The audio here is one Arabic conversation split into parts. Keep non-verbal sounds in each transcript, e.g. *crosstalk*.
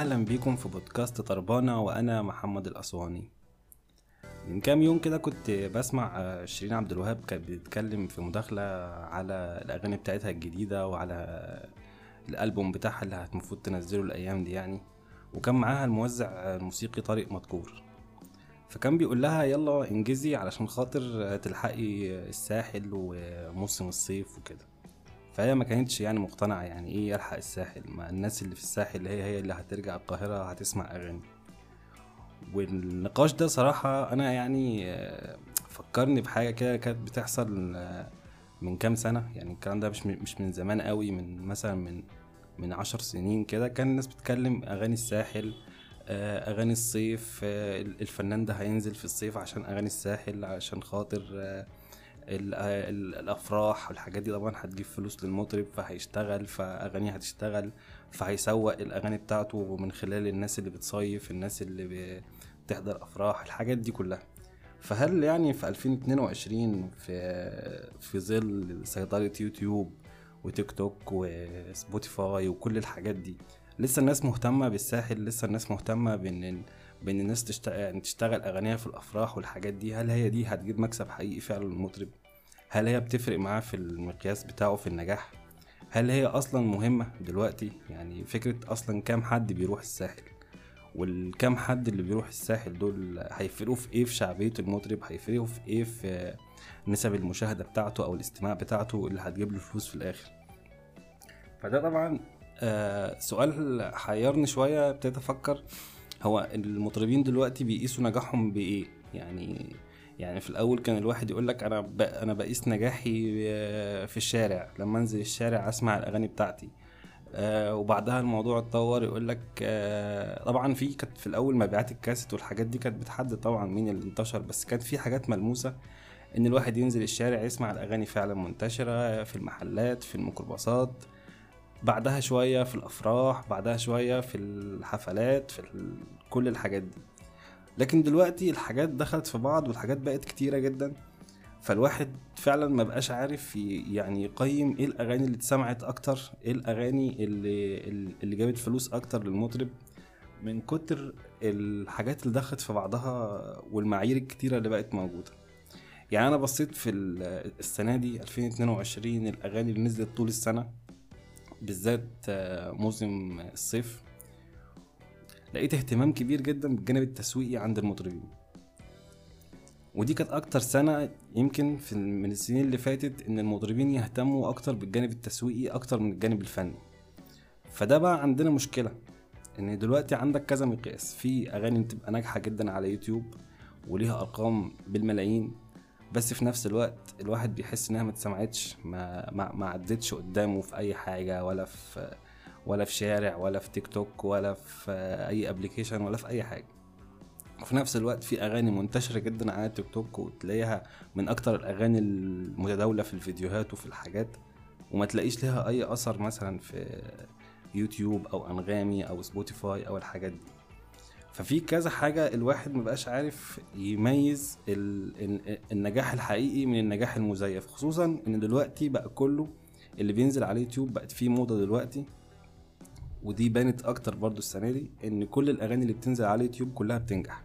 أهلا بيكم في بودكاست طربانة وأنا محمد الأسواني. من كام يوم كده كنت بسمع آه، شيرين عبد الوهاب كانت بتتكلم في مداخلة على الأغاني بتاعتها الجديدة وعلى الألبوم بتاعها اللي المفروض تنزله الأيام دي يعني. وكان معاها الموزع الموسيقي طارق مدكور. فكان بيقول لها يلا انجزي علشان خاطر تلحقي الساحل وموسم الصيف وكده. فهي ما كانتش يعني مقتنعة يعني إيه يلحق الساحل؟ ما الناس اللي في الساحل هي هي اللي هترجع القاهرة هتسمع أغاني. والنقاش ده صراحة أنا يعني آه، فكرني بحاجة كده كانت بتحصل آه، من كام سنة. يعني الكلام ده مش مش من زمان قوي من مثلا من من عشر سنين كده. كان الناس بتتكلم أغاني الساحل آه، أغاني الصيف الفنان ده هينزل في الصيف عشان أغاني الساحل عشان خاطر الأفراح والحاجات دي طبعا هتجيب فلوس للمطرب فهيشتغل فاغانيه هتشتغل فهيسوق الأغاني بتاعته من خلال الناس اللي بتصيف الناس اللي بتحضر أفراح الحاجات دي كلها. فهل يعني في 2022 في في ظل سيطرة يوتيوب وتيك توك وسبوتيفاي وكل الحاجات دي لسه الناس مهتمة بالساحل لسه الناس مهتمة بإن بإن الناس تشتغل يعني تشتغل أغانيها في الأفراح والحاجات دي؟ هل هي دي هتجيب مكسب حقيقي فعلا للمطرب؟ هل هي بتفرق معاه في المقياس بتاعه في النجاح؟ هل هي أصلا مهمة دلوقتي؟ يعني فكرة أصلا كام حد بيروح الساحل؟ والكام حد اللي بيروح الساحل دول هيفرقوا في إيه في شعبية المطرب؟ هيفرقوا في إيه في نسب المشاهدة بتاعته أو الاستماع بتاعته اللي هتجيب له فلوس في الآخر؟ فده طبعا آه سؤال حيرني شوية ابتديت أفكر هو المطربين دلوقتي بيقيسوا نجاحهم بإيه؟ يعني يعني في الأول كان الواحد يقول لك أنا. أنا بقيس نجاحي في الشارع. لما أنزل الشارع أسمع الأغاني بتاعتي. آه وبعدها الموضوع اتطور يقول لك آه طبعا في كانت في الأول مبيعات الكاسيت والحاجات دي كانت بتحدد طبعا مين اللي انتشر بس كانت في حاجات ملموسة إن الواحد ينزل الشارع يسمع الأغاني فعلا منتشرة في المحلات في الميكروباصات. بعدها شوية في الأفراح بعدها شوية في الحفلات في كل الحاجات دي. لكن دلوقتي الحاجات دخلت في بعض والحاجات بقت كتيرة جدا. فالواحد فعلا ما بقاش عارف يعني يقيم إيه الأغاني اللي اتسمعت أكتر إيه الأغاني اللي اللي جابت فلوس أكتر للمطرب. من كتر الحاجات اللي دخلت في بعضها والمعايير الكتيرة اللي بقت موجودة. يعني أنا بصيت في السنة دي 2022 الأغاني اللي نزلت طول السنة بالذات موسم الصيف. لقيت اهتمام كبير جدا بالجانب التسويقي عند المطربين. ودي كانت أكتر سنة يمكن في من السنين اللي فاتت إن المطربين يهتموا أكتر بالجانب التسويقي أكتر من الجانب الفني. فده بقى عندنا مشكلة إن دلوقتي عندك كذا مقياس. في أغاني بتبقى ناجحة جدا على يوتيوب وليها أرقام بالملايين بس في نفس الوقت الواحد بيحس إنها ما اتسمعتش ما ما, ما عدتش قدامه في أي حاجة ولا في ولا في شارع ولا في تيك توك ولا في أي application ولا في أي حاجة. وفي نفس الوقت في أغاني منتشرة جدا على تيك توك وتلاقيها من أكتر الأغاني المتداولة في الفيديوهات وفي الحاجات وما تلاقيش لها أي أثر مثلا في يوتيوب أو أنغامي أو سبوتيفاي أو الحاجات دي. ففي كذا حاجة الواحد مبقاش عارف يميز النجاح الحقيقي من النجاح المزيف خصوصا إن دلوقتي بقى كله اللي بينزل على اليوتيوب بقت فيه موضة دلوقتي. ودي بانت أكتر برضو السنة دي إن كل الأغاني اللي بتنزل على اليوتيوب كلها بتنجح.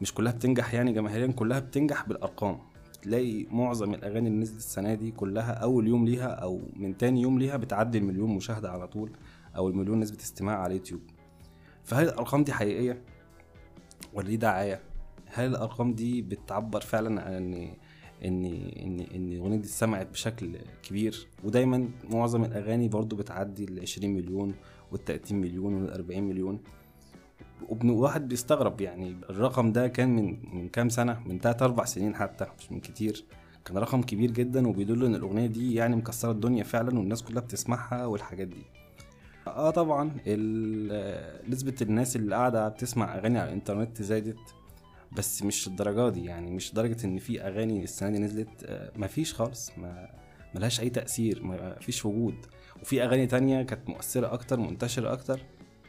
مش كلها بتنجح يعني جماهيريا كلها بتنجح بالأرقام. تلاقي معظم الأغاني اللي نزلت السنة دي كلها أول يوم ليها أو من تاني يوم ليها بتعدي المليون مشاهدة على طول أو المليون نسبة استماع على اليوتيوب. فهل الأرقام دي حقيقية ولا دي دعاية؟ هل الأرقام دي بتعبر فعلا عن إن إن إن إن الاغنيه دي اتسمعت بشكل كبير؟ ودايما معظم الأغاني برضو بتعدي ال 20 مليون وال 30 مليون وال 40 مليون واحد بيستغرب يعني الرقم ده كان من من كام سنة؟ من 3 4 سنين حتى مش من كتير. كان رقم كبير جدا وبيدل إن الأغنية دي يعني مكسرة الدنيا فعلا والناس كلها بتسمعها والحاجات دي. آه طبعا نسبة الناس اللي قاعدة بتسمع أغاني على الإنترنت زادت بس مش الدرجة دي يعني مش لدرجة إن في أغاني السنة دي نزلت آه، مفيش خالص ما ملهاش أي تأثير مفيش وجود. وفي أغاني تانية كانت مؤثرة أكتر منتشرة أكتر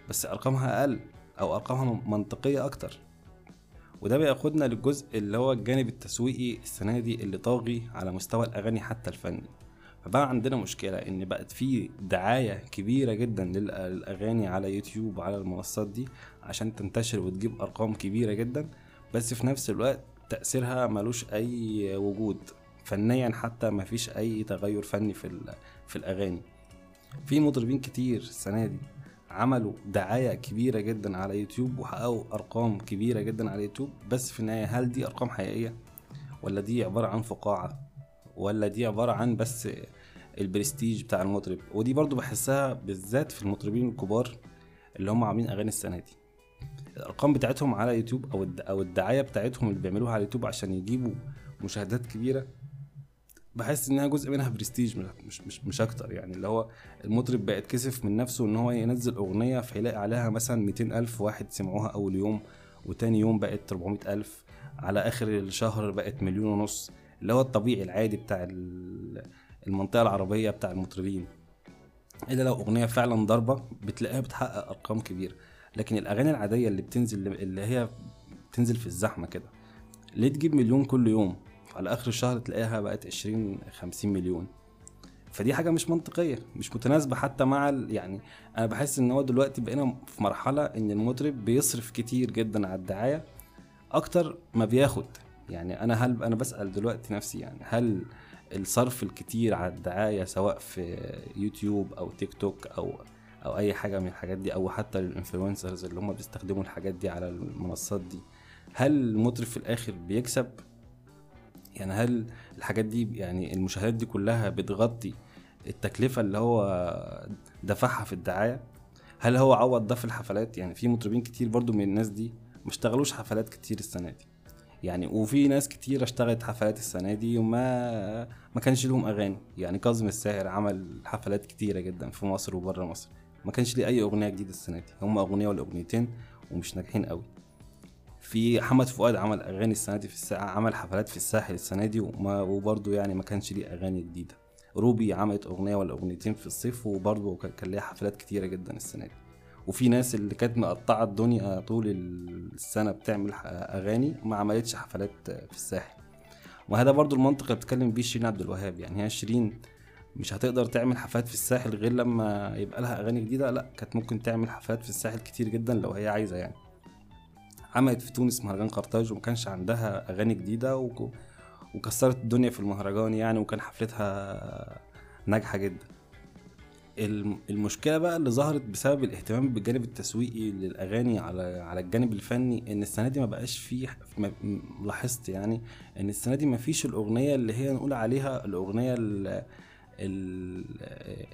بس أرقامها أقل أو أرقامها منطقية أكتر. وده بياخدنا للجزء اللي هو الجانب التسويقي السنة دي اللي طاغي على مستوى الأغاني حتى الفني فبقى عندنا مشكلة إن بقت في دعاية كبيرة جدا للأغاني على يوتيوب وعلى المنصات دي عشان تنتشر وتجيب أرقام كبيرة جدا بس في نفس الوقت تأثيرها ملوش أي وجود. فنيا حتى مفيش أي تغير فني في في الأغاني. في مطربين كتير السنة دي عملوا دعاية كبيرة جدا على يوتيوب وحققوا أرقام كبيرة جدا على يوتيوب. بس في النهاية هل دي أرقام حقيقية؟ ولا دي عبارة عن فقاعة؟ ولا دي عبارة عن بس البرستيج بتاع المطرب؟ ودي برضو بحسها بالذات في المطربين الكبار اللي هم عاملين أغاني السنة دي. الأرقام بتاعتهم على يوتيوب أو أو الدعاية بتاعتهم اللي بيعملوها على يوتيوب عشان يجيبوا مشاهدات كبيرة بحس إنها جزء منها برستيج مش مش مش أكتر. يعني اللي هو المطرب بقى يتكسف من نفسه إن هو ينزل أغنية فيلاقي عليها مثلا 200 ألف واحد سمعوها أول يوم وتاني يوم بقت 400 ألف على آخر الشهر بقت مليون ونص. اللي هو الطبيعي العادي بتاع المنطقة العربية بتاع المطربين. إلا لو أغنية فعلا ضربه بتلاقيها بتحقق أرقام كبيرة. لكن الأغاني العادية اللي بتنزل اللي هي بتنزل في الزحمة كده ليه تجيب مليون كل يوم؟ على آخر الشهر تلاقيها بقت 20 50 مليون. فدي حاجة مش منطقية مش متناسبة حتى مع يعني أنا بحس إن هو دلوقتي بقينا في مرحلة إن المطرب بيصرف كتير جدا على الدعاية أكتر ما بياخد. يعني أنا هل أنا بسأل دلوقتي نفسي يعني هل الصرف الكتير على الدعاية سواء في يوتيوب أو تيك توك أو أو أي حاجة من الحاجات دي أو حتى ال influencers اللي هم بيستخدموا الحاجات دي على المنصات دي هل المطرب في الآخر بيكسب؟ يعني هل الحاجات دي يعني المشاهدات دي كلها بتغطي التكلفة اللي هو دفعها في الدعاية؟ هل هو عوض ده في الحفلات؟ يعني في مطربين كتير برضو من الناس دي ما اشتغلوش حفلات كتير السنة دي. يعني وفي ناس كتير اشتغلت حفلات السنة دي وما ما كانش لهم أغاني. يعني كاظم الساهر عمل حفلات كتيرة جدا في مصر وبره مصر. ما كانش ليه أي أغنية جديدة السنة دي. هم أغنية ولا اغنيتين ومش ناجحين قوي. في محمد فؤاد عمل أغاني السنة دي في الساعة عمل حفلات في الساحل السنة دي وما وبرده يعني ما كانش ليه أغاني جديدة. روبي عملت أغنية ولا أغنيتين في الصيف وبرده كان ليها حفلات كتيرة جدا السنة دي. وفي ناس اللي كانت مقطعة الدنيا طول السنة بتعمل أغاني ما عملتش حفلات في الساحل. وهذا برضو المنطق اللي بتتكلم بيه شيرين عبد الوهاب. يعني هي شيرين مش هتقدر تعمل حفلات في الساحل غير لما يبقى لها أغاني جديدة. لا كانت ممكن تعمل حفلات في الساحل كتير جدا لو هي عايزة يعني. عملت في تونس مهرجان قرطاج وما كانش عندها أغاني جديدة. وكسرت الدنيا في المهرجان يعني وكان حفلتها ناجحة جدا المشكلة بقى اللي ظهرت بسبب الاهتمام بالجانب التسويقي للأغاني على على الجانب الفني إن السنة دي ما بقاش فيه لاحظت يعني إن السنة دي ما فيش الأغنية اللي هي نقول عليها الأغنية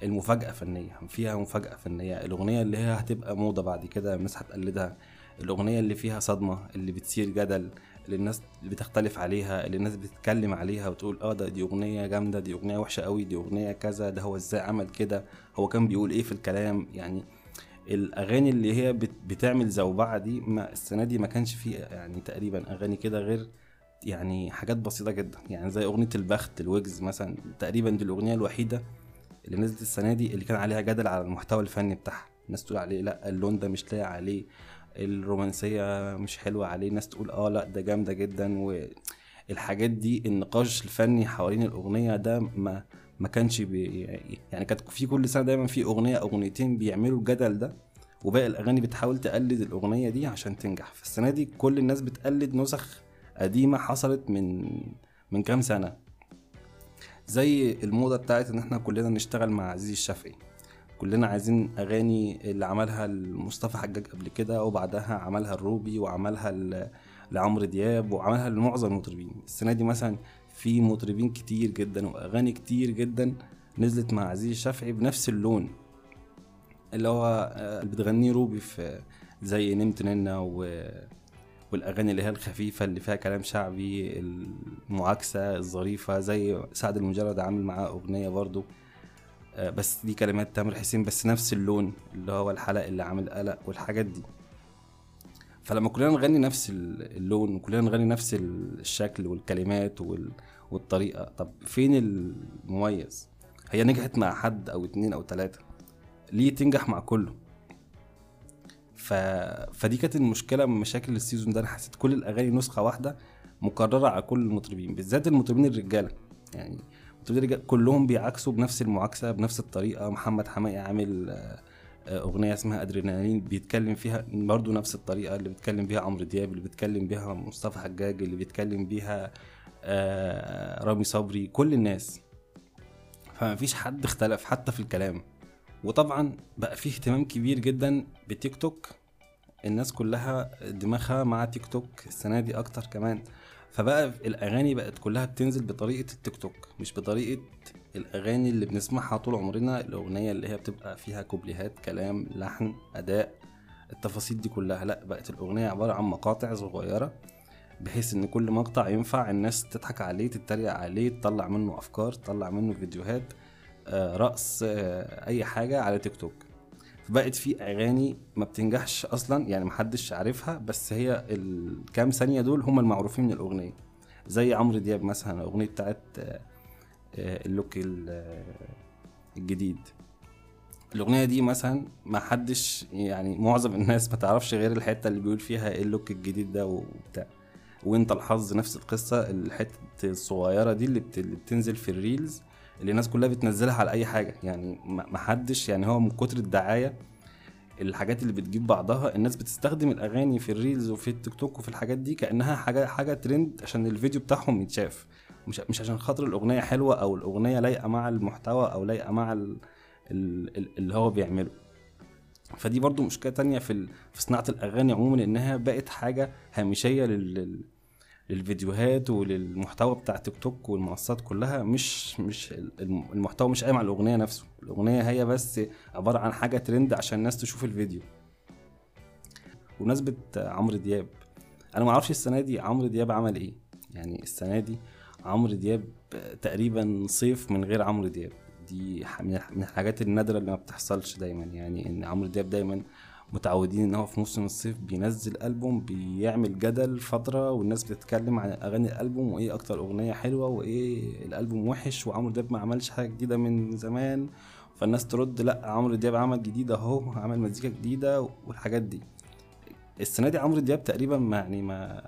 المفاجأة فنية فيها مفاجأة فنية. الأغنية اللي هي هتبقى موضة بعد كده الناس هتقلدها. الأغنية اللي فيها صدمة اللي بتثير جدل اللي الناس بتختلف عليها اللي الناس بتتكلم عليها وتقول آه ده دي أغنية جامدة دي أغنية وحشة قوي دي أغنية كذا ده هو إزاي عمل كده هو كان بيقول إيه في الكلام؟ يعني الأغاني اللي هي بتعمل زوبعة دي ما السنة دي ما كانش فيه يعني تقريبا أغاني كده غير يعني حاجات بسيطة جدا. يعني زي أغنية البخت لويجز مثلا تقريبا دي الأغنية الوحيدة اللي نزلت السنة دي اللي كان عليها جدل على المحتوى الفني بتاعها. الناس تقول عليه لأ اللون ده مش لايق عليه الرومانسية مش حلوة عليه. ناس تقول آه لأ ده جامدة جدا. والحاجات دي النقاش الفني حوالين الأغنية ده ما ما كانش بي يعني كانت في كل سنة دايما في أغنية أغنيتين بيعملوا الجدل ده وباقي الأغاني بتحاول تقلد الأغنية دي عشان تنجح. فالسنه دي كل الناس بتقلد نسخ قديمة حصلت من من كام سنة. زي الموضة بتاعت إن إحنا كلنا نشتغل مع عزيز الشافعي. كلنا عايزين أغاني اللي عملها مصطفى حجاج قبل كده وبعدها عملها الروبي وعملها لعمرو دياب وعملها لمعظم المطربين. السنة دي مثلا في مطربين كتير جدا وأغاني كتير جدا نزلت مع عزيز الشافعي بنفس اللون. اللي هو آه، اللي بتغنيه روبي في زي نمت ننا و والأغاني اللي هي الخفيفة اللي فيها كلام شعبي المعاكسة الظريفة زي سعد المجرد عامل معاه أغنية برضو. آه، بس دي كلمات تامر حسين بس نفس اللون اللي هو الحلق اللي عامل قلق والحاجات دي. فلما كلنا نغني نفس اللون وكلنا نغني نفس الشكل والكلمات والطريقة طب فين المميز؟ هي نجحت مع حد أو اتنين أو تلاتة؟ ليه تنجح مع كله؟ ف... فدي كانت المشكلة من مشاكل السيزون ده. أنا حسيت كل الأغاني نسخة واحدة مكررة على كل المطربين بالذات المطربين الرجالة. يعني كلهم بيعكسوا بنفس المعاكسة بنفس الطريقة. محمد حماقي عامل آه، أغنية اسمها أدرينالين بيتكلم فيها برضه نفس الطريقة اللي بيتكلم بيها عمرو دياب اللي بيتكلم بيها مصطفى حجاج اللي بيتكلم بيها آه، رامي صبري كل الناس. فما فيش حد اختلف حتى في الكلام. وطبعا بقى فيه اهتمام كبير جدا بتيك توك. الناس كلها دماغها مع تيك توك السنة دي أكتر كمان. فبقى الأغاني بقت كلها بتنزل بطريقة التيك توك مش بطريقة الأغاني اللي بنسمعها طول عمرنا. الأغنية اللي هي بتبقى فيها كوبليهات كلام لحن أداء التفاصيل دي كلها. لا بقت الأغنية عبارة عن مقاطع صغيرة بحيث إن كل مقطع ينفع الناس تضحك عليه تتريق عليه تطلع منه أفكار تطلع منه فيديوهات. رقص آه أي حاجة على تيك توك. فبقت في أغاني ما بتنجحش أصلا يعني محدش عارفها بس هي الكام ثانية دول هم المعروفين من الأغنية. زي عمرو دياب مثلا الأغنية بتاعت آه آه، ال look آه، الجديد. الأغنية دي مثلا ما حدش يعني معظم الناس ما تعرفش غير الحتة اللي بيقول فيها إيه ال look الجديد ده وبتاع. وإنت لاحظ نفس القصة الحتة الصغيرة دي اللي بتنزل في ال reels. اللي الناس كلها بتنزلها على أي حاجة. يعني ما حدش يعني هو من كتر الدعاية الحاجات اللي بتجيب بعضها الناس بتستخدم الأغاني في ال reels وفي التيك توك وفي الحاجات دي كأنها حاجة حاجة ترند عشان الفيديو بتاعهم يتشاف. مش مش عشان خاطر الأغنية حلوة أو الأغنية لايقة مع المحتوى أو لايقة مع ال... ال... اللي هو بيعمله. فدي برضو مشكلة تانية في في صناعة الأغاني عموما إنها بقت حاجة هامشية لل... للفيديوهات وللمحتوى بتاع تيك توك والمنصات كلها مش مش المحتوى مش قايم على الأغنية نفسه. الأغنية هي بس عبارة عن حاجة ترند عشان الناس تشوف الفيديو. بمناسبة عمرو دياب أنا ما أعرفش السنة دي عمرو دياب عمل إيه. يعني السنة دي عمرو دياب تقريبا صيف من غير عمرو دياب. دي من الحاجات النادرة اللي ما بتحصلش دايما. يعني إن عمرو دياب دايما متعودين إن هو في موسم الصيف بينزل ألبوم بيعمل جدل فترة والناس بتتكلم عن أغاني الألبوم وإيه أكتر أغنية حلوة وإيه الألبوم وحش وعمرو دياب ما عملش حاجة جديدة من زمان. فالناس ترد لأ عمرو دياب عمل جديد أهو عمل مزيكا جديدة والحاجات دي. السنة دي عمرو دياب تقريبا ما يعني ما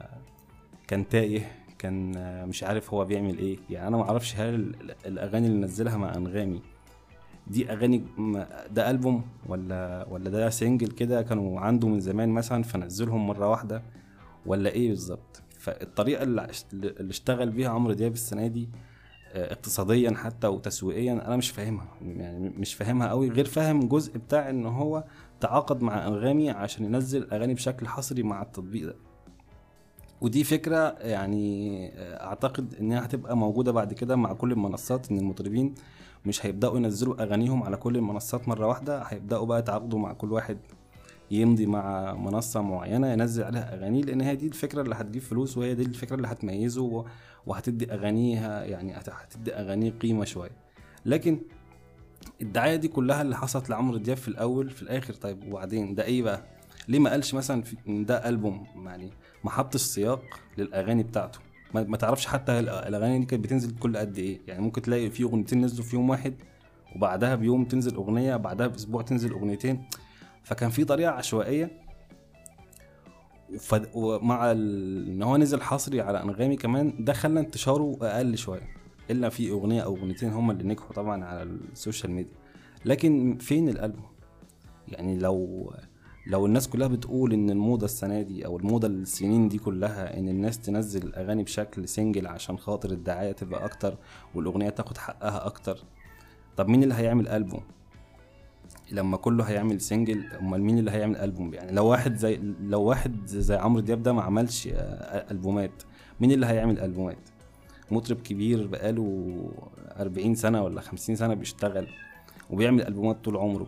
كان تايه كان مش عارف هو بيعمل إيه. يعني أنا ما أعرفش هل الأغاني اللي نزلها مع أنغامي دي أغاني ده ألبوم ولا ولا ده سنجل كده كانوا عنده من زمان مثلا فنزلهم مرة واحدة ولا إيه بالظبط؟ فالطريقة اللي اشتغل بيها عمرو دياب السنة دي آه، اقتصاديا حتى وتسويقيا أنا مش فاهمها يعني مش فاهمها قوي غير فاهم جزء بتاع إن هو تعاقد مع أنغامي عشان ينزل أغاني بشكل حصري مع التطبيق ده. ودي فكرة يعني أعتقد إنها هتبقى موجودة بعد كده مع كل المنصات إن المطربين مش هيبدأوا ينزلوا أغانيهم على كل المنصات مرة واحدة هيبدأوا بقى يتعاقدوا مع كل واحد يمضي مع منصة معينة ينزل عليها اغانيه لأن هي دي الفكرة اللي هتجيب فلوس وهي دي الفكرة اللي هتميزه وهتدي أغانيها يعني هتدي أغانيه قيمة شوية. لكن الدعاية دي كلها اللي حصلت لعمرو دياب في الأول في الآخر طيب وبعدين؟ ده إيه بقى؟ ليه ما قالش مثلا ده ألبوم يعني ما حطش سياق للأغاني بتاعته؟ ما, تعرفش حتى الأغاني دي كانت بتنزل كل قد إيه. يعني ممكن تلاقي في أغنيتين نزلوا في يوم واحد وبعدها بيوم تنزل أغنية بعدها بأسبوع تنزل أغنيتين. فكان في طريقة عشوائية. ومع إن هو نزل حصري على أنغامي كمان ده خلى انتشاره أقل شوية. إلا في أغنية أو أغنيتين هما اللي نجحوا طبعا على ال social media. لكن فين الألبوم؟ يعني لو لو الناس كلها بتقول إن الموضة السنة دي أو الموضة السنين دي كلها إن الناس تنزل أغاني بشكل single عشان خاطر الدعاية تبقى أكتر والأغنية تاخد حقها أكتر طب مين اللي هيعمل ألبوم؟ لما كله هيعمل single أمال مين اللي هيعمل ألبوم؟ يعني لو واحد زي لو واحد زي عمرو دياب ده ما عملش ألبومات مين اللي هيعمل ألبومات؟ مطرب كبير بقاله 40 سنة ولا 50 سنة بيشتغل وبيعمل ألبومات طول عمره.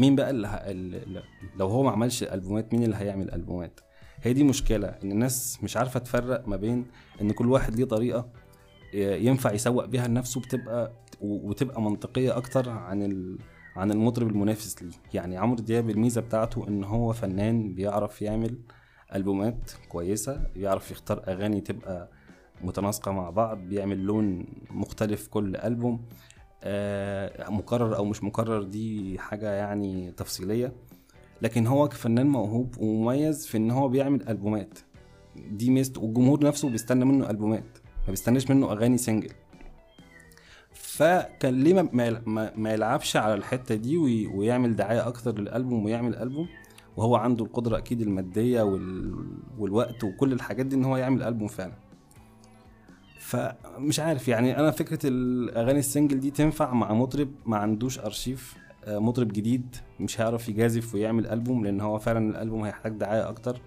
مين بقى اللي لو هو ما عملش ألبومات مين اللي هيعمل ألبومات؟ هي دي مشكلة إن الناس مش عارفة تفرق ما بين إن كل واحد ليه طريقة ينفع يسوق بيها لنفسه بتبقى وتبقى منطقية أكتر عن عن المطرب المنافس ليه. يعني عمرو دياب الميزة بتاعته إن هو فنان بيعرف يعمل ألبومات كويسة بيعرف يختار أغاني تبقى متناسقة مع بعض بيعمل لون مختلف كل ألبوم. آه، مكرر أو مش مكرر دي حاجة يعني تفصيلية. لكن هو كفنان موهوب ومميز في إن هو بيعمل ألبومات. دي ميزته والجمهور نفسه بيستنى منه ألبومات ما بيستناش منه أغاني single فكان ليه ما, ما, يلعبش على الحتة دي وي- ويعمل دعاية أكتر للألبوم ويعمل ألبوم؟ وهو عنده القدرة أكيد المادية وال... والوقت وكل الحاجات دي إن هو يعمل ألبوم فعلا. فمش عارف يعني أنا فكرة الأغاني السنجل دي تنفع مع مطرب ما عندوش أرشيف آه، مطرب جديد مش هيعرف يجازف ويعمل ألبوم لأن هو فعلا الألبوم هيحتاج دعاية أكتر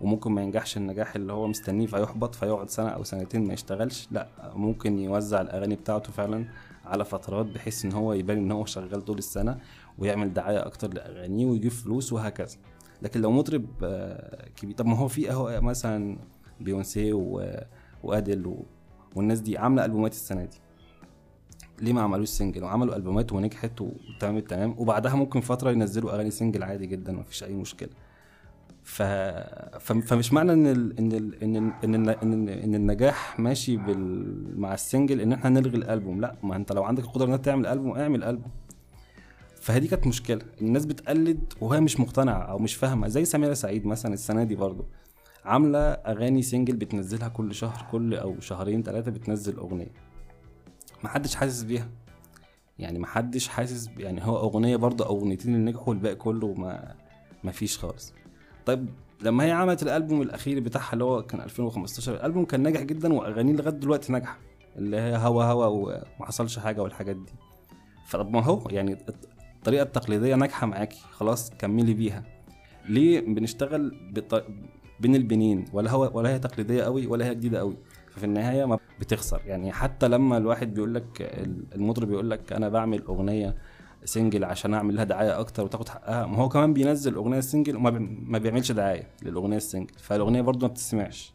وممكن ما ينجحش النجاح اللي هو مستنيه فيحبط فيقعد سنة أو سنتين ما يشتغلش لأ ممكن يوزع الأغاني بتاعته فعلا على فترات بحيث إن هو يبان إن هو شغال طول السنة ويعمل دعاية أكتر لأغانيه ويجيب فلوس وهكذا لكن لو مطرب آه، كبير طب ما هو في أهو مثلا بيونسي و- وأديل. والناس دي عاملة ألبومات السنة دي. ليه ما عملوش single وعملوا ألبومات ونجحت وتمام التمام وبعدها ممكن فترة ينزلوا أغاني single عادي جدا مفيش أي مشكلة. ف... فمش معنى إن ال... إن ال... إن ال... إن ال... ال... إن النجاح ماشي بال... مع ال single إن إحنا نلغي الألبوم. لا ما أنت لو عندك القدرة انك تعمل ألبوم اعمل ألبوم. فهذه كانت مشكلة. الناس بتقلد وهي مش مقتنعة أو مش فاهمة. زي سميرة سعيد مثلا السنة دي برضو. عاملة أغاني سنجل بتنزلها كل شهر كل أو شهرين ثلاثة بتنزل أغنية. محدش حاسس بيها. يعني محدش حاسس يعني هو أغنية برضه أو أغنيتين اللي نجحوا والباقي كله ما ما فيش خالص. طيب لما هي عملت الألبوم الأخير بتاعها اللي هو كان 2015 الألبوم كان ناجح جدا وأغانيه لغاية دلوقتي ناجحة اللي هي هوا هوا وما حصلش حاجة والحاجات دي. فطب ما هو يعني الط- الطريقة التقليدية ناجحة معاكي خلاص كملي بيها. ليه بنشتغل بط... بين البينين ولا هو ولا هي تقليدية قوي ولا هي جديدة قوي. ففي النهاية ما بتخسر. يعني حتى لما الواحد بيقول لك المطرب بيقول لك أنا بعمل أغنية single عشان أعمل لها دعاية أكتر وتاخد حقها ما هو كمان بينزل أغنية single وما ما بيعملش دعاية للأغنية ال single فالأغنية برضو ما بتسمعش.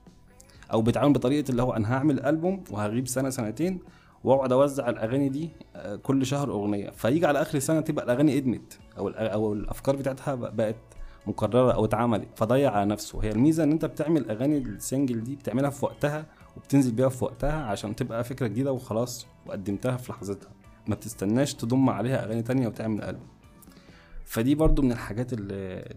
أو بيتعامل بطريقة اللي هو أنا هعمل ألبوم وهغيب سنة سنتين وأقعد أوزع الأغاني دي آه، كل شهر أغنية. فيجي على آخر السنة تبقى الأغاني ادمت أو أو الأفكار بتاعتها بقت مكررة أو اتعملت فضيع على نفسه. هي الميزة إن أنت بتعمل أغاني السنجل دي بتعملها في وقتها وبتنزل بيها في وقتها عشان تبقى فكرة جديدة وخلاص وقدمتها في لحظتها. ما بتستناش تضم عليها أغاني تانية وتعمل ألبوم. فدي برضو من الحاجات اللي,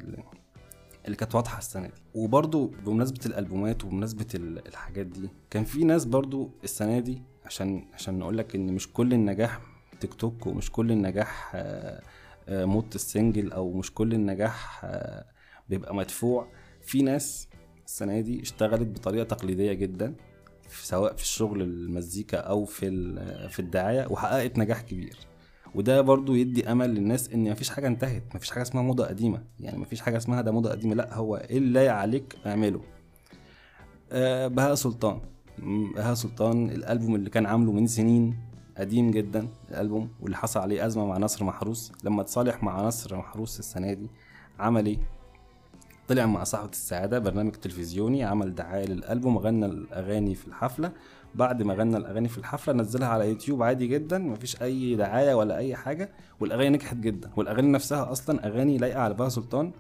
اللي كانت واضحة السنة دي. وبرضو بمناسبة الألبومات وبمناسبة ال- الحاجات دي كان في ناس برضو السنة دي عشان عشان نقول لك إن مش كل النجاح تيك توك ومش كل النجاح آه، موت السنجل أو مش كل النجاح آه، بيبقى مدفوع. في ناس السنة دي اشتغلت بطريقة تقليدية جدا سواء في الشغل المزيكا أو في في الدعاية وحققت نجاح كبير. وده برضو يدي أمل للناس إن مفيش حاجة انتهت مفيش حاجة اسمها موضة قديمة. يعني مفيش حاجة اسمها ده موضة قديمة لأ هو إيه اللي عليك أعمله؟ آه بهاء سلطان. بهاء سلطان الألبوم اللي كان عامله من سنين قديم جدا الألبوم واللي حصل عليه أزمة مع نصر محروس. لما اتصالح مع نصر محروس السنة دي عمل إيه؟ طلع مع صاحبة السعادة برنامج تلفزيوني عمل دعاية للألبوم غنى الأغاني في الحفلة. بعد ما غنى الأغاني في الحفلة نزلها على يوتيوب عادي جدا مفيش أي دعاية ولا أي حاجة. والأغاني نجحت جدا. والأغاني نفسها أصلا أغاني لايقة على بهاء سلطان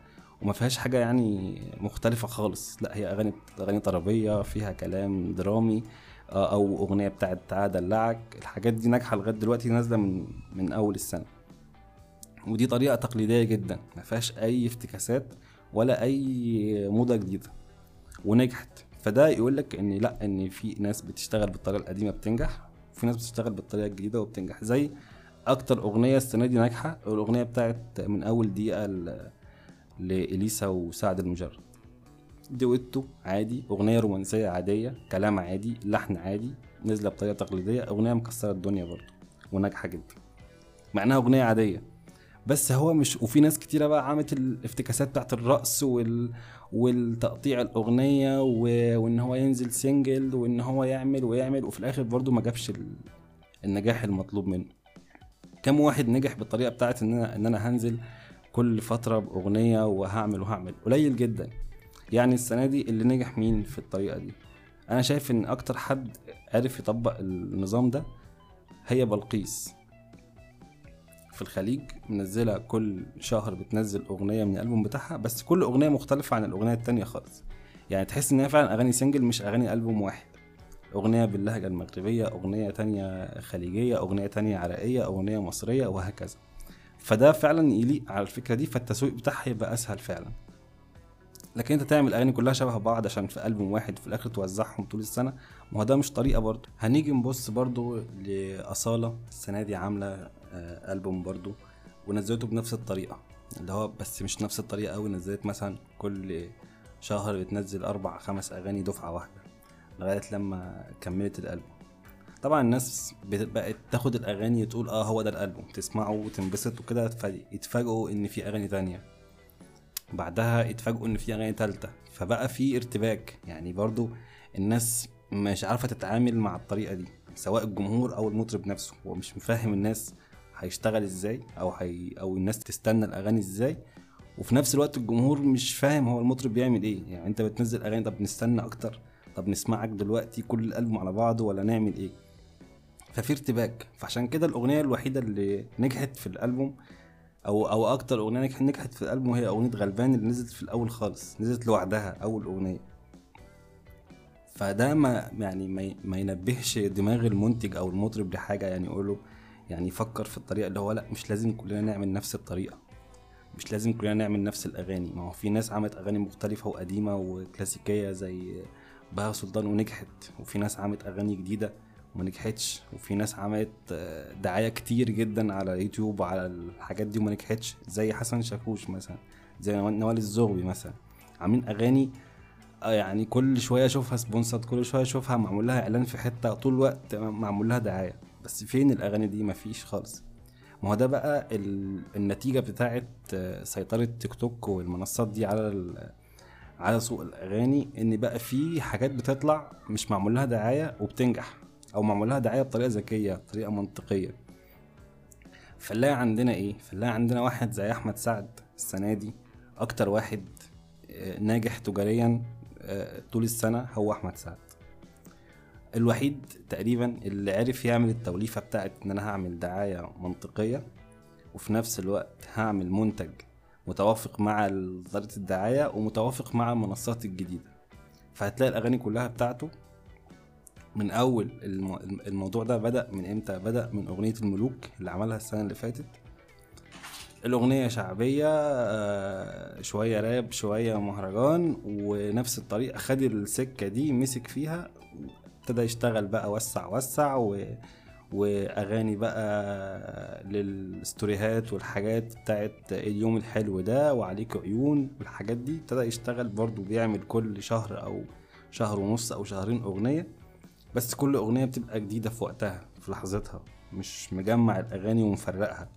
وما فيهاش حاجة يعني مختلفة خالص. لا هي أغاني أغاني طربية فيها كلام درامي. أو أغنية بتاعت تعالى دلعك الحاجات دي ناجحة لغاية دلوقتي نازلة من من أول السنة. ودي طريقة تقليدية جدا. ما فيهاش أي افتكاسات ولا أي موضة جديدة. ونجحت. فده يقول لك إن لأ إن في ناس بتشتغل بالطريقة القديمة بتنجح وفي ناس بتشتغل بالطريقة الجديدة وبتنجح. زي أكتر أغنية السنة دي ناجحة الأغنية بتاعت من أول دقيقة لإليسا وسعد المجرد. دويتو عادي أغنية رومانسية عادية كلام عادي لحن عادي نازلة بطريقة تقليدية أغنية مكسرة الدنيا برضه وناجحة جدا. مع انها أغنية عادية. بس هو مش وفي ناس كتيرة بقى عملت الافتكاسات بتاعت الرقص وال والتقطيع الأغنية و... وإن هو ينزل single وإن هو يعمل ويعمل وفي الآخر برضه ما جابش ال... النجاح المطلوب منه. كم واحد نجح بالطريقة بتاعت إن أنا إن أنا هنزل كل فترة بأغنية وهعمل وهعمل؟ قليل جدا. يعني السنة دي اللي نجح مين في الطريقة دي؟ أنا شايف إن أكتر حد عرف يطبق النظام ده هي بلقيس. في الخليج منزلة كل شهر بتنزل أغنية من الألبوم بتاعها بس كل أغنية مختلفة عن الأغنية التانية خالص. يعني تحس إن هي فعلا أغاني سنجل مش أغاني ألبوم واحد. أغنية باللهجة المغربية أغنية تانية خليجية أغنية تانية عراقية أغنية مصرية وهكذا. فده فعلا يليق على الفكرة دي فالتسويق بتاعها يبقى أسهل فعلا. لكن انت تعمل اغاني كلها شبه بعض عشان في ألبوم واحد في الآخر توزعهم طول السنة. ما هو ده مش طريقة برضه. هنيجي نبص برضه لأصالة السنة دي عاملة آه، ألبوم برضه ونزلته بنفس الطريقة. اللي هو بس مش نفس الطريقة قوي نزلت مثلا كل شهر بتنزل أربع خمس أغاني دفعة واحدة لغاية لما كملت الألبوم. طبعا الناس بقت تاخد الأغاني تقول آه هو ده الألبوم تسمعه وتنبسط وكده يتفاجئوا إن في أغاني تانية. بعدها يتفاجئوا إن في أغاني تالتة. فبقى في ارتباك. يعني برضو الناس مش عارفة تتعامل مع الطريقة دي سواء الجمهور أو المطرب نفسه. هو مش مفهم الناس هيشتغل إزاي أو هي أو الناس تستنى الأغاني إزاي. وفي نفس الوقت الجمهور مش فاهم هو المطرب بيعمل إيه. يعني أنت بتنزل أغاني طب نستنى أكتر طب نسمعك دلوقتي كل الألبوم على بعضه ولا نعمل إيه؟ ففي ارتباك. فعشان كده الأغنية الوحيدة اللي نجحت في الألبوم أو أو أكتر أغنية نجحت في الالبوم هي أغنية غلبان اللي نزلت في الأول خالص. نزلت لوحدها أول أغنية. فده ما يعني ما, ما ينبهش دماغ المنتج أو المطرب لحاجة يعني يقول له يعني يفكر في الطريقة اللي هو لأ مش لازم كلنا نعمل نفس الطريقة. مش لازم كلنا نعمل نفس الأغاني. ما هو في ناس عملت أغاني مختلفة وقديمة وكلاسيكية زي بهاء سلطان ونجحت. وفي ناس عملت أغاني جديدة. وما نجحتش وفي ناس عملت آه، دعاية كتير جدا على يوتيوب وعلى الحاجات دي وما نجحتش زي حسن شاكوش مثلا زي نوال الزغبي مثلا. عاملين أغاني آه، يعني كل شوية أشوفها sponsor كل شوية أشوفها معمول لها إعلان في حتة طول الوقت معمول لها دعاية. بس فين الأغاني دي؟ مفيش خالص. ما هو ده بقى ال- النتيجة بتاعه آه، سيطرة تيك توك والمنصات دي على على سوق الأغاني إن بقى في حاجات بتطلع مش معمول لها دعاية وبتنجح. أو معمول لها دعاية بطريقة ذكية بطريقة منطقية. فنلاقي عندنا إيه؟ فنلاقي عندنا واحد زي أحمد سعد السنة دي أكتر واحد آه، ناجح تجاريا آه، طول السنة هو أحمد سعد. الوحيد تقريبا اللي عرف يعمل التوليفة بتاعت إن أنا هعمل دعاية منطقية وفي نفس الوقت هعمل منتج متوافق مع طريقه الدعاية ومتوافق مع المنصات الجديدة. فهتلاقي الأغاني كلها بتاعته من أول الم- الموضوع ده بدأ من إمتى؟ بدأ من أغنية الملوك اللي عملها السنة اللي فاتت. الأغنية شعبية آه، شوية راب شوية مهرجان ونفس الطريقة. خد السكة دي مسك فيها ابتدى يشتغل بقى وسع وسع و... وأغاني بقى للستوريهات والحاجات بتاعت اليوم الحلو ده وعليك عيون والحاجات دي. ابتدى يشتغل برضو بيعمل كل شهر أو شهر ونص أو شهرين أغنية. بس كل أغنية بتبقى جديدة في وقتها في لحظتها. مش مجمع الأغاني ومفرقها.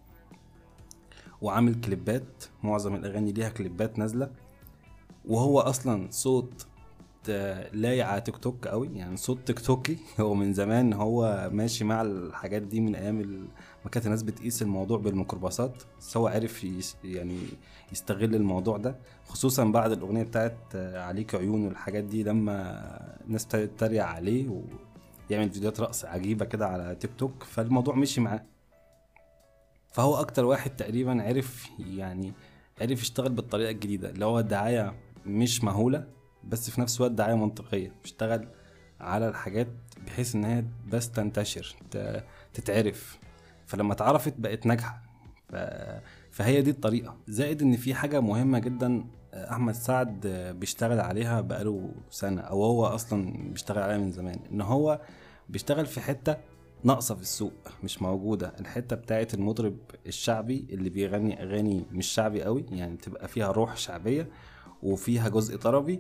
وعامل كليبات معظم الأغاني ليها كليبات نازلة. وهو أصلا صوت آه، لايق على تيك توك قوي. يعني صوت تيك توكي. *laughs* هو من زمان هو ماشي مع الحاجات دي من أيام ما كانت الناس بتقيس الموضوع بالميكروباصات. بس هو عرف يعني يستغل الموضوع ده. خصوصا بعد الأغنية بتاعت آه، عليك عيون والحاجات دي لما الناس ابتدت تتريق عليه ويعمل فيديوهات رقص عجيبة كده على تيك توك فالموضوع مشي معاه. فهو أكتر واحد تقريبا عرف يعني عرف يشتغل بالطريقة الجديدة اللي هو دعاية مش مهولة بس في نفس الوقت دعاية منطقية. بيشتغل على الحاجات بحيث إن هي بس تنتشر تتعرف. فلما اتعرفت بقت ناجحة. فهي دي الطريقة. زائد إن في حاجة مهمة جدا أحمد سعد بيشتغل عليها بقاله سنة أو هو أصلا بيشتغل عليها من زمان. إن هو بيشتغل في حتة ناقصة في السوق مش موجودة. الحتة بتاعت المطرب الشعبي اللي بيغني أغاني مش شعبي قوي يعني تبقى فيها روح شعبية وفيها جزء طربي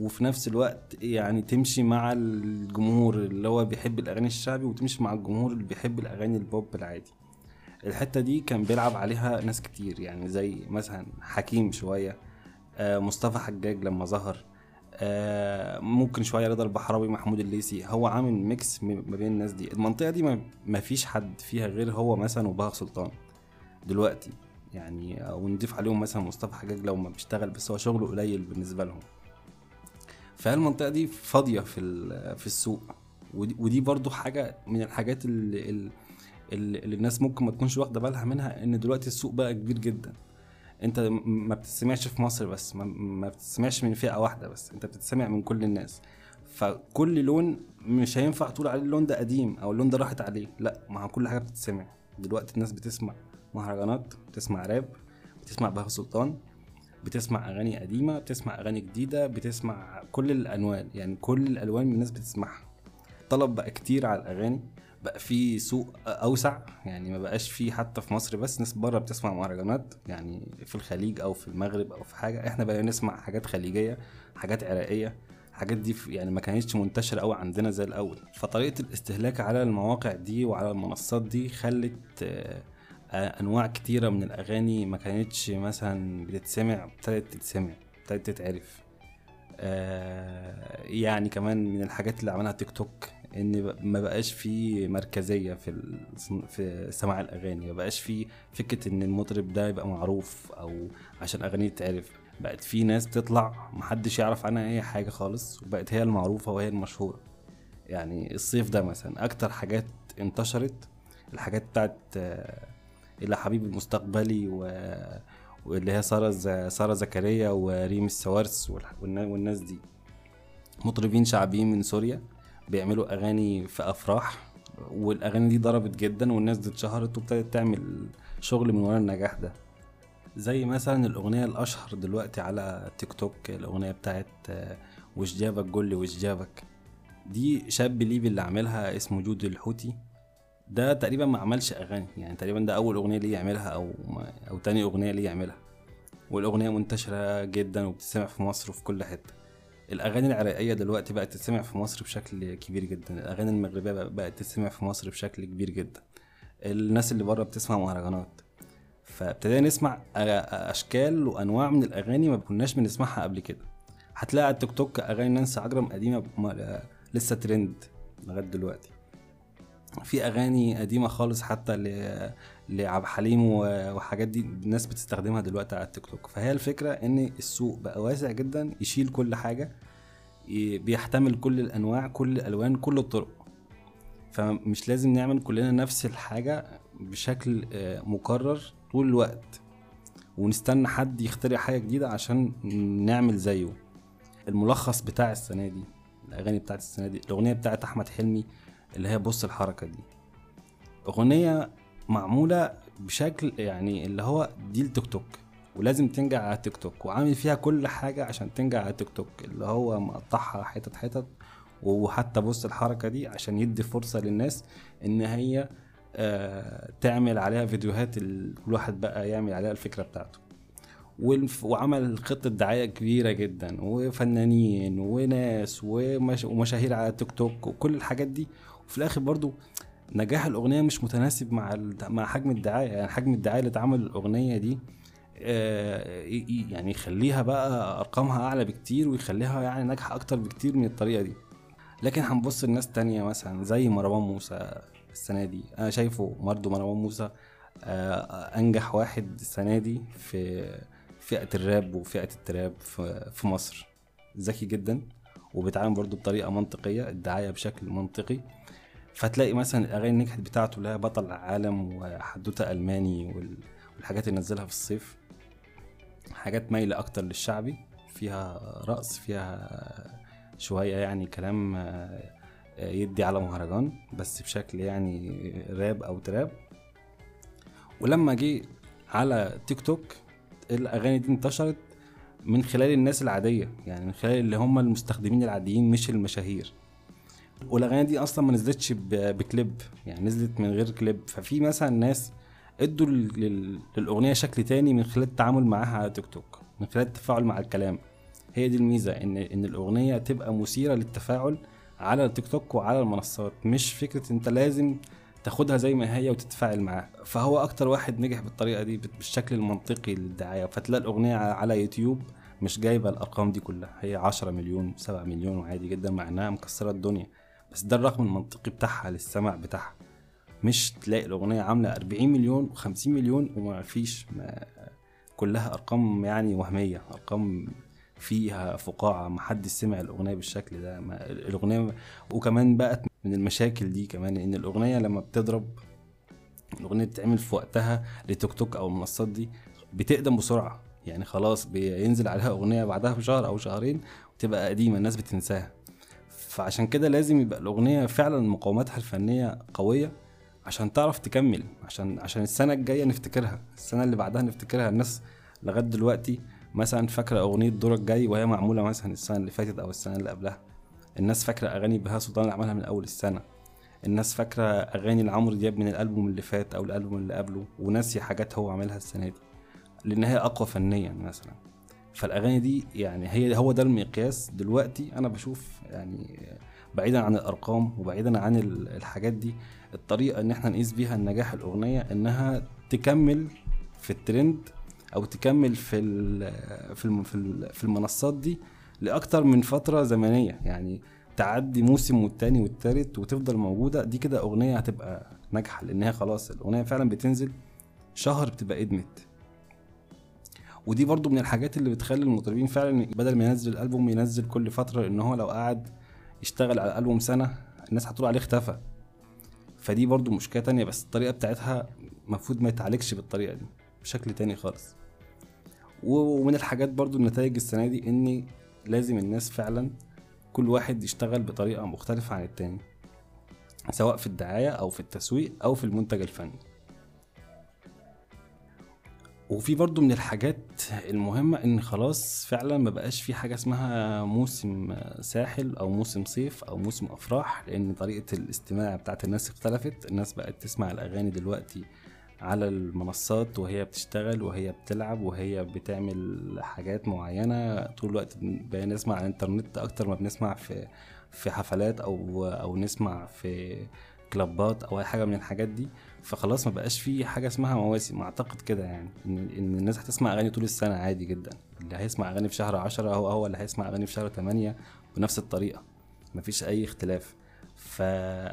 وفي نفس الوقت يعني تمشي مع الجمهور اللي هو بيحب الأغاني الشعبي وتمشي مع الجمهور اللي بيحب الأغاني البوب العادي. الحتة دي كان بيلعب عليها ناس كتير يعني زي مثلا حكيم شوية مصطفى حجاج لما ظهر آه، ممكن شوية رضا البحراوي محمود الليثي هو عامل mix ما بين الناس دي. المنطقة دي ما- فيش حد فيها غير هو مثلا وبهاء سلطان دلوقتي. يعني ونضيف عليهم مثلا مصطفى حجاج لو ما بيشتغل بس هو شغله قليل بالنسبة لهم. فالمنطقة دي فاضية في في السوق. ودي, ودي برضو حاجة من الحاجات اللي, اللي الناس ممكن ما تكونش واخدة بالها منها إن دلوقتي السوق بقى كبير جدا. انت ما بتسمعش في مصر بس ما, ما بتسمعش من فئة واحدة بس انت بتسمع من كل الناس. فكل لون مش هينفع تقول عليه اللون ده قديم أو اللون ده راحت عليه لا مع كل حاجة بتتسمع. دلوقتي الناس بتسمع مهرجانات بتسمع راب بتسمع بهاء سلطان بتسمع أغاني قديمة بتسمع أغاني جديدة بتسمع كل الالوان يعني كل الألوان الناس بتسمعها. طلب بقى كتير على الأغاني بقى في سوق أوسع يعني ما بقاش في حتى في مصر بس ناس بره بتسمع مهرجانات يعني في الخليج أو في المغرب أو في حاجة إحنا بقى نسمع حاجات خليجية حاجات عراقية الحاجات دي يعني ما كانتش منتشرة قوي عندنا زي الأول. فطريقة الاستهلاك على المواقع دي وعلى المنصات دي خلت آه، أنواع كتيرة من الأغاني ما كانتش مثلا بتتسمع ابتدت تتسمع ابتدت تتعرف. آه، يعني كمان من الحاجات اللي عملها تيك توك. إن ما بقاش في مركزية في في سماع الأغاني ما بقاش في فكرة إن المطرب ده يبقى معروف أو عشان اغانيه تتعرف. بقت في ناس بتطلع محدش يعرف عنها أي حاجة خالص وبقت هي المعروفة وهي المشهورة. يعني الصيف ده مثلا أكتر حاجات انتشرت الحاجات بتاعت إلى حبيب المستقبلي و واللي هي سارة سارة زكريا وريم السوارس والناس دي. مطربين شعبيين من سوريا. بيعملوا أغاني في أفراح والأغاني دي ضربت جدا والناس دي اتشهرت وابتدت تعمل شغل من ورا النجاح ده. زي مثلا الأغنية الأشهر دلوقتي على تيك توك الأغنية بتاعت وش جابك؟ جولي وش جابك دي شاب ليبي اللي عاملها اسمه جود الحوتي. ده تقريبا ما عملش أغاني يعني تقريبا ده أول أغنية ليه يعملها أو أو تاني أغنية ليه يعملها. والأغنية منتشرة جدا وبتسمع في مصر وفي كل حتة. الأغاني العراقية دلوقتي بقت تسمع في مصر بشكل كبير جدا. الأغاني المغربية بقت تسمع في مصر بشكل كبير جدا. الناس اللي بره بتسمع مهرجانات. فابتدينا نسمع أشكال وأنواع من الأغاني ما كناش بنسمعها قبل كده. هتلاقي على التيك توك أغاني نانسي عجرم قديمة لسه ترند لغاية دلوقتي. في أغاني قديمة خالص حتى لعبد الحليم وحاجات دي الناس بتستخدمها دلوقتي على التيك توك. فهي الفكرة إن السوق بقى واسع جدا يشيل كل حاجة بيحتمل كل الأنواع كل الألوان كل الطرق. فمش لازم نعمل كلنا نفس الحاجة بشكل آه، مكرر طول الوقت. ونستنى حد يخترع حاجة جديدة عشان نعمل زيه. الملخص بتاع السنة دي الأغاني بتاعت السنة دي الأغنية بتاعت أحمد حلمي اللي هي بص الحركة دي. أغنية معمولة بشكل يعني اللي هو دي التيك توك ولازم تنجح على تيك توك وعامل فيها كل حاجة عشان تنجح على تيك توك اللي هو مقطعها حتت حتت وحتى بص الحركة دي عشان يدي فرصة للناس إن هي آه تعمل عليها فيديوهات كل واحد بقى يعمل عليها الفكرة بتاعته. وعمل خطة دعاية كبيرة جدا وفنانين وناس ومشاهير على تيك توك وكل الحاجات دي. وفي الآخر برضو نجاح الأغنية مش متناسب مع مع حجم الدعاية. يعني حجم الدعاية اللي اتعمل الأغنية دي آه، يعني يخليها بقى أرقامها أعلى بكتير ويخليها يعني ناجحة أكتر بكتير من الطريقة دي. لكن هنبص لناس تانية مثلا زي مروان موسى السنة دي. أنا شايفه برضه مروان موسى آه، أنجح واحد السنة دي في فئة الراب وفئة التراب في مصر. ذكي جدا وبيتعامل برضه بطريقة منطقية الدعاية بشكل منطقي. فتلاقي مثلا الأغاني النجحت بتاعته هي بطل عالم وحدوتة ألماني والحاجات اللي نزلها في الصيف حاجات مايلة أكتر للشعبي فيها رقص فيها شوية يعني كلام آه، يدي على مهرجان بس بشكل يعني راب أو تراب. ولما جه على تيك توك الأغاني دي انتشرت من خلال الناس العادية يعني من خلال اللي هم المستخدمين العاديين مش المشاهير. والأغاني دي أصلا ما نزلتش بكليب يعني نزلت من غير كليب. ففي مثلا ناس ادوا للأغنية شكل تاني من خلال التعامل معاها على تيك توك من خلال التفاعل مع الكلام. هي دي الميزة ان إن الأغنية تبقى مثيرة للتفاعل على التيك توك وعلى المنصات. مش فكرة أنت لازم تاخدها زي ما هي وتتفاعل معاها. فهو أكتر واحد نجح بالطريقة دي بالشكل المنطقي للدعاية. فتلاقي الأغنية على يوتيوب مش جايبة الأرقام دي كلها. هي 10 مليون 7 مليون وعادي جدا مع إنها مكسرة الدنيا. بس ده الرقم المنطقي بتاعها للسمع بتاعها. مش تلاقي الأغنية عاملة 40 مليون و50 مليون وما فيش ما كلها أرقام يعني وهمية أرقام فيها فقاعة ما حد سمع الأغنية بالشكل ده. ما الأغنية وكمان بقت من المشاكل دي كمان إن الأغنية لما بتضرب الأغنية بتتعمل في وقتها لتيك توك أو المنصات دي بتقدم بسرعة. يعني خلاص بينزل عليها أغنية بعدها بشهر أو شهرين وتبقى قديمة الناس بتنساها. فعشان كده لازم يبقى الأغنية فعلا مقاوماتها الفنية قوية عشان تعرف تكمل عشان عشان السنة الجاية نفتكرها السنة اللي بعدها نفتكرها. الناس لغاية دلوقتي مثلا فاكرة أغنية دورك جاي وهي معمولة مثلا السنة اللي فاتت أو السنة اللي قبلها. الناس فاكرة أغاني بهاء سلطان اللي عملها من أول السنة. الناس فاكرة أغاني لعمرو دياب من الألبوم اللي فات أو الألبوم اللي قبله. وناسي حاجات هو عاملها السنة دي. لأن هي أقوى فنيا مثلا. فالأغاني دي يعني هي هو ده المقياس دلوقتي. أنا بشوف يعني بعيدا عن الأرقام وبعيدا عن الحاجات دي الطريقة إن إحنا نقيس بيها النجاح الأغنية إنها تكمل في الترند أو تكمل في في في المنصات دي لأكتر من فترة زمنية. يعني تعدي موسم والتاني والتالت وتفضل موجودة دي كده أغنية هتبقى ناجحة لأن هي خلاص الأغنية فعلا بتنزل شهر بتبقى إدمت. ودي برضو من الحاجات اللي بتخلي المطربين فعلا بدل ما ينزل الالبوم ينزل كل فترة إن هو لو قعد يشتغل على الالبوم سنة الناس هتقول عليه اختفى. فدي برضو مشكلة تانية بس الطريقة بتاعتها المفروض ما يتعالجش بالطريقة دي بشكل تاني خالص. ومن الحاجات برضو النتائج السنة دي إن لازم الناس فعلا كل واحد يشتغل بطريقة مختلفة عن التاني سواء في الدعاية أو في التسويق أو في المنتج الفني. وفي برضو من الحاجات المهمة إن خلاص فعلا ما بقاش في حاجة اسمها موسم ساحل أو موسم صيف أو موسم أفراح لأن طريقة الاستماع بتاعت الناس اختلفت. الناس بقت تسمع الأغاني دلوقتي على المنصات وهي بتشتغل وهي بتلعب وهي بتعمل حاجات معينة. طول الوقت بنسمع على الإنترنت أكتر ما بنسمع في في حفلات أو أو نسمع في كلابات أو أي حاجة من الحاجات دي. فخلاص ما بقاش في حاجة اسمها مواسم. أعتقد كده يعني ان إن الناس هتسمع أغاني طول السنة عادي جدا. اللي هيسمع أغاني في شهر عشرة هو هو اللي هيسمع أغاني في شهر تمانية بنفس الطريقة مفيش أي اختلاف. ف...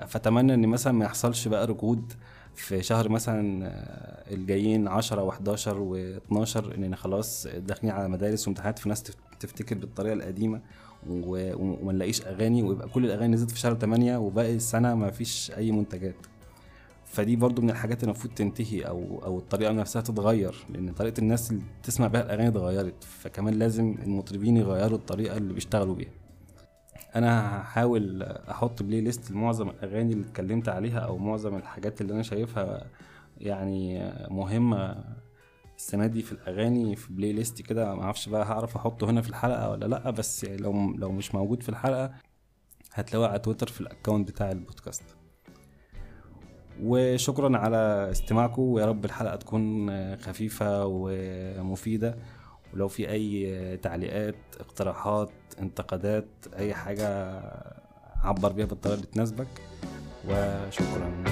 فأتمنى إن مثلا ما يحصلش بقى ركود في شهر مثلا آه، الجايين 10 و11 و12 اننا خلاص داخلين على مدارس وامتحانات في ناس تفتكر بالطريقة القديمة وما نلاقيش أغاني ويبقى كل الأغاني نزلت في شهر 8 وباقي السنة ما فيش أي منتجات. فدي برضو من الحاجات اللي المفروض تنتهي أو أو الطريقة نفسها تتغير لأن طريقة الناس اللي تسمع بيها الأغاني اتغيرت فكمان لازم المطربين يغيروا الطريقة اللي بيشتغلوا بيها. أنا هحاول أحط بلاي ليست لمعظم الأغاني اللي اتكلمت عليها أو معظم الحاجات اللي أنا شايفها يعني مهمة السنة دي في الأغاني في playlist كده. ما أعرفش بقى هعرف أحطه هنا في الحلقة ولا لأ بس لو لو مش موجود في الحلقة هتلاقوه على تويتر في ال account بتاع البودكاست. وشكرا على استماعكم ويا رب الحلقة تكون خفيفة ومفيدة. ولو في أي تعليقات اقتراحات انتقادات أي حاجة عبر بيها بالطريقة اللي تناسبك. وشكرا.